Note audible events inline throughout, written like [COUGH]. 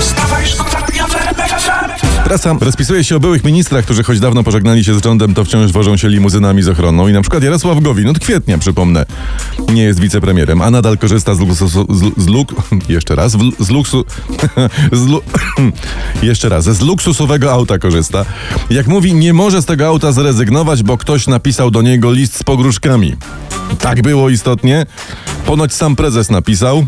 Wstawaj, szkoda dnia. Prasa rozpisuje się o byłych ministrach, którzy choć dawno pożegnali się z rządem, to wciąż wożą się limuzynami z ochroną. I na przykład Jarosław Gowin, od kwietnia przypomnę, nie jest wicepremierem, a nadal korzysta z luksusu, z, z luk, [LAUGHS] jeszcze raz, w, z luksu, [LAUGHS] z lu, [CLEARS THROAT] jeszcze raz, z luksusowego auta korzysta. Jak mówi, nie może z tego auta zrezygnować, bo ktoś napisał do niego list z pogróżkami. Tak było istotnie. Ponoć sam prezes napisał.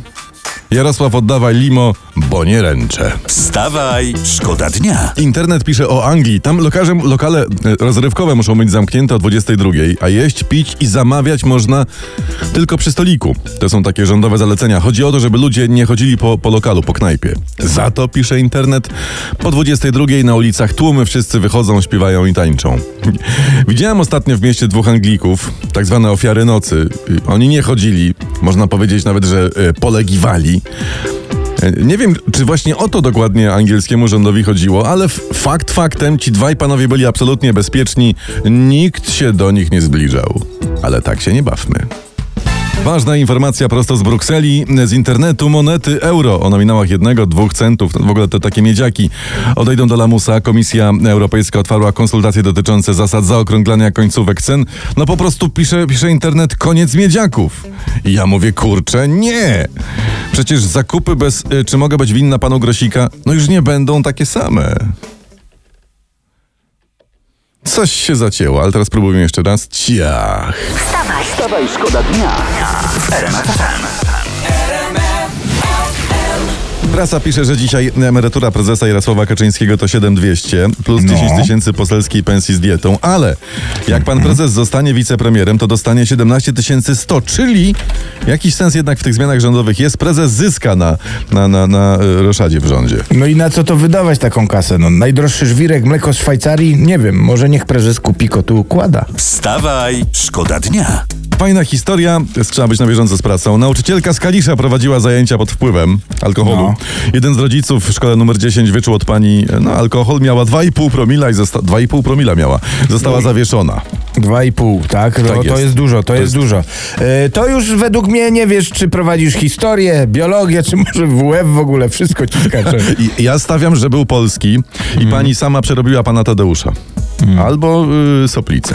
Jarosław oddawaj limo, bo nie ręczę. Wstawaj, szkoda dnia. Internet pisze o Anglii. Tam lokarze, lokale e, rozrywkowe muszą być zamknięte o 22, a jeść, pić i zamawiać można tylko przy stoliku. To są takie rządowe zalecenia. Chodzi o to, żeby ludzie nie chodzili po, po lokalu, po knajpie. Za to, pisze internet, po 22 na ulicach tłumy wszyscy wychodzą, śpiewają i tańczą. [LAUGHS] Widziałem ostatnio w mieście dwóch Anglików, tak zwane ofiary nocy. Oni nie chodzili, można powiedzieć nawet, że e, polegiwali. E, Nie wiem, czy właśnie o to dokładnie angielskiemu rządowi chodziło, ale fakt faktem ci dwaj panowie byli absolutnie bezpieczni. Nikt się do nich nie zbliżał. Ale tak się nie bawmy. Ważna informacja prosto z Brukseli, z internetu monety euro o nominałach jednego, dwóch centów, w ogóle te takie miedziaki odejdą do lamusa. Komisja Europejska otwarła konsultacje dotyczące zasad zaokrąglania końcówek cen. No po prostu pisze, pisze internet koniec miedziaków. I ja mówię, kurczę, nie. Przecież zakupy bez y, czy mogę być winna panu Grosika, no już nie będą takie same. Coś się zacięło, ale teraz spróbujmy jeszcze raz. Ciach. Wstawaj, Wstawaj, szkoda dnia w RMF FM. Prasa pisze, że dzisiaj emerytura prezesa Jarosława Kaczyńskiego to 7200 plus No. 10 tysięcy poselskiej pensji z dietą, ale jak pan prezes zostanie wicepremierem, to dostanie 17 100, czyli jakiś sens jednak w tych zmianach rządowych jest. Prezes zyska na, na, na, na e, roszadzie w rządzie. No i na co to wydawać taką kasę? No, najdroższy żwirek, mleko z Szwajcarii? Nie wiem, może niech prezes kupi kotu układa. Wstawaj, szkoda dnia. Fajna historia, trzeba być na bieżąco z pracą. Nauczycielka z Kalisza prowadziła zajęcia pod wpływem alkoholu. No. Jeden z rodziców w szkole numer 10 wyczuł od pani no, alkohol, miała 2,5 promila i zosta- 2,5 promila miała. Została zawieszona. Dwa i pół, tak? No, Tak to jest. jest dużo, to, jest, dużo. E, to już według mnie nie wiesz, czy prowadzisz historię, biologię, czy może WF w ogóle, wszystko ci skacze. [LAUGHS] Ja stawiam, że był polski i pani sama przerobiła pana Tadeusza. Albo y, Soplicę.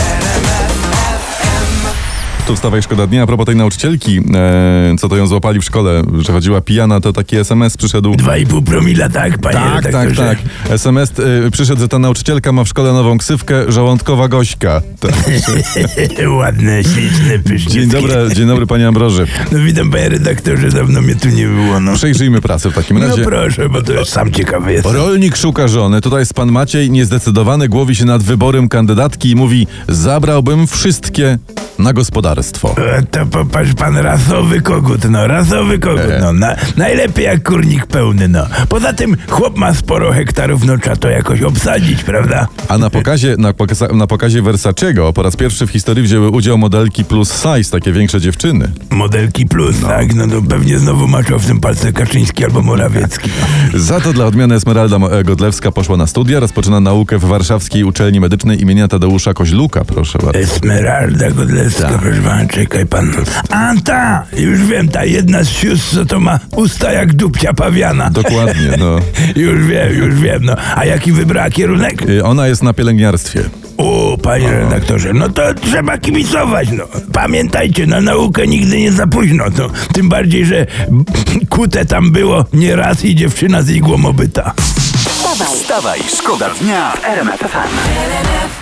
Wstawaj szkoda dnia. A propos tej nauczycielki, e, co to ją złapali w szkole, że chodziła pijana, to taki SMS przyszedł. Dwa i pół promila, tak, panie Tak, tak, redaktorze? tak. SMS y, przyszedł, że ta nauczycielka ma w szkole nową ksywkę żołądkowa gośka. [LAUGHS] Ładne, śliczne, pyszne. Dzień dobry, dzień dobry panie Ambroży. No witam panie redaktorze, dawno mnie tu nie było, no. Przejrzyjmy pracę w takim No razie. proszę, bo to jest sam ciekawy jestem. Rolnik szuka żony. Tutaj jest pan Maciej, niezdecydowany, głowi się nad wyborem kandydatki i mówi: Zabrałbym wszystkie na gospodarstwo. E, To popatrz pan, rasowy kogut, no, rasowy kogut, E. no, na, najlepiej jak kurnik pełny, no. Poza tym chłop ma sporo hektarów, no trzeba to jakoś obsadzić, prawda? A na pokazie, na, pokaza, na pokazie Versacego po raz pierwszy w historii wzięły udział modelki plus size, takie większe dziewczyny. Modelki plus, tak, no to pewnie znowu maczał w tym palce Kaczyński albo Morawiecki. No. [LAUGHS] Za to dla odmiany Esmeralda Mo- Godlewska poszła na studia, rozpoczyna naukę w Warszawskiej Uczelni Medycznej imienia Tadeusza Koźluka, proszę bardzo. Esmeralda Godlewska, Tak. proszę pana, czekaj pan. A ta, już wiem, ta jedna z sióstr, co to ma usta jak dupcia pawiana. Dokładnie, no. [LAUGHS] Już wiem, już wiem, no. A jaki wybrała kierunek? Y, Ona jest na pielęgniarstwie. O, panie redaktorze, no to trzeba kibicować, no. Pamiętajcie, na naukę nigdy nie za późno, no. Tym bardziej, że [LAUGHS] kute tam było nieraz i dziewczyna z igłą obyta. wstawaj, Wstawaj, szkoda dnia w RMF FM.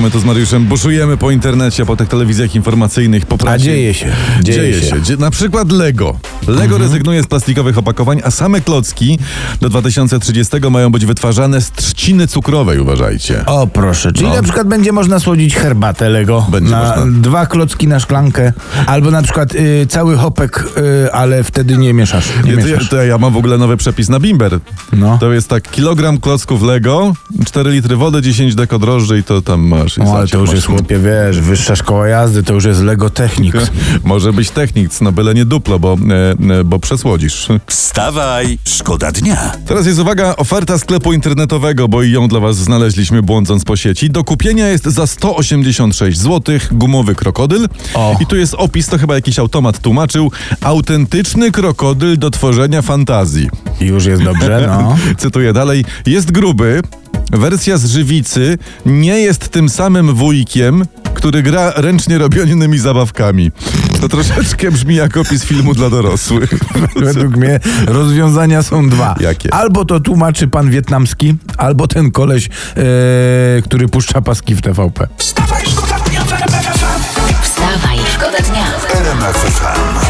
My tu z Mariuszem buszujemy po internecie, po tych telewizjach informacyjnych, po prasie. dzieje się, Dzieje, dzieje się. się. Na przykład Lego. Lego rezygnuje z plastikowych opakowań, a same klocki do 2030 mają być wytwarzane z trzciny cukrowej, uważajcie. O proszę, czyli No. na przykład będzie można słodzić herbatę Lego Będzie na można. dwa klocki na szklankę, albo na przykład y, cały hopek, y, ale wtedy nie mieszasz. Nie to, ja, mieszasz. to ja mam w ogóle nowy przepis na bimber. No. To jest tak kilogram klocków Lego, 4 litry wody, 10 deko drożdży i to tam masz dalszej No, ale to już jest, maszyn. chłopie, wiesz, wyższa szkoła jazdy, to już jest Lego Technics. [LAUGHS] Może być technic, no byle nie duplo, bo, e, e, bo przesłodzisz. Wstawaj, szkoda dnia. Teraz jest uwaga, oferta sklepu internetowego, bo i ją dla was znaleźliśmy błądząc po sieci. Do kupienia jest za 186 zł gumowy krokodyl. O. I tu jest opis, to chyba jakiś automat tłumaczył. Autentyczny krokodyl do tworzenia fantazji. I już jest dobrze, no. [LAUGHS] Cytuję dalej. Jest gruby. Wersja z żywicy nie jest tym samym wujkiem, który gra ręcznie robionymi zabawkami. To troszeczkę brzmi jak opis filmu dla dorosłych. [LAUGHS] Według mnie rozwiązania są dwa. Jakie? Albo to tłumaczy pan wietnamski, albo ten koleś, e, który puszcza paski w TVP. Wstawaj, szkoda dnia w RMF FM. Wstawaj, szkoda dnia. RMF FM.